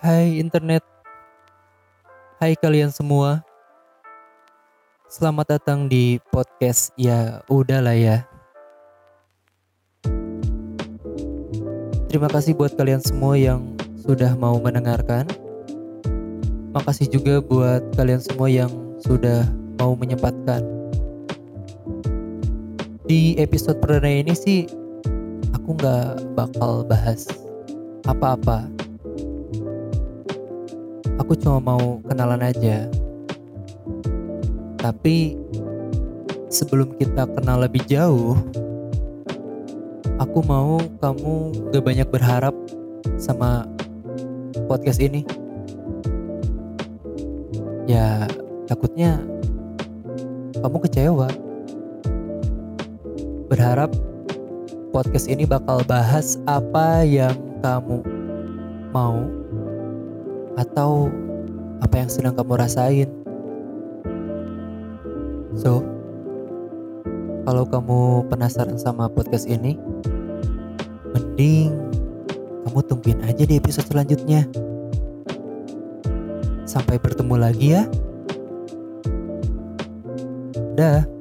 Hai internet, hai kalian semua. Selamat datang di podcast ya udahlah ya. Terima kasih buat kalian semua yang sudah mau mendengarkan. Makasih juga buat kalian semua yang sudah mau menyempatkan. Di episode perdana ini sih aku nggak bakal bahas apa-apa aku cuma mau kenalan aja. Tapi sebelum kita kenal lebih jauh, aku mau kamu gak banyak berharap sama podcast ini. Ya, takutnya kamu kecewa. Berharap podcast ini bakal bahas apa yang kamu mau atau apa yang sedang kamu rasain. So, kalau kamu penasaran sama podcast ini, mending kamu tungguin aja di episode selanjutnya. Sampai bertemu lagi ya. Dah.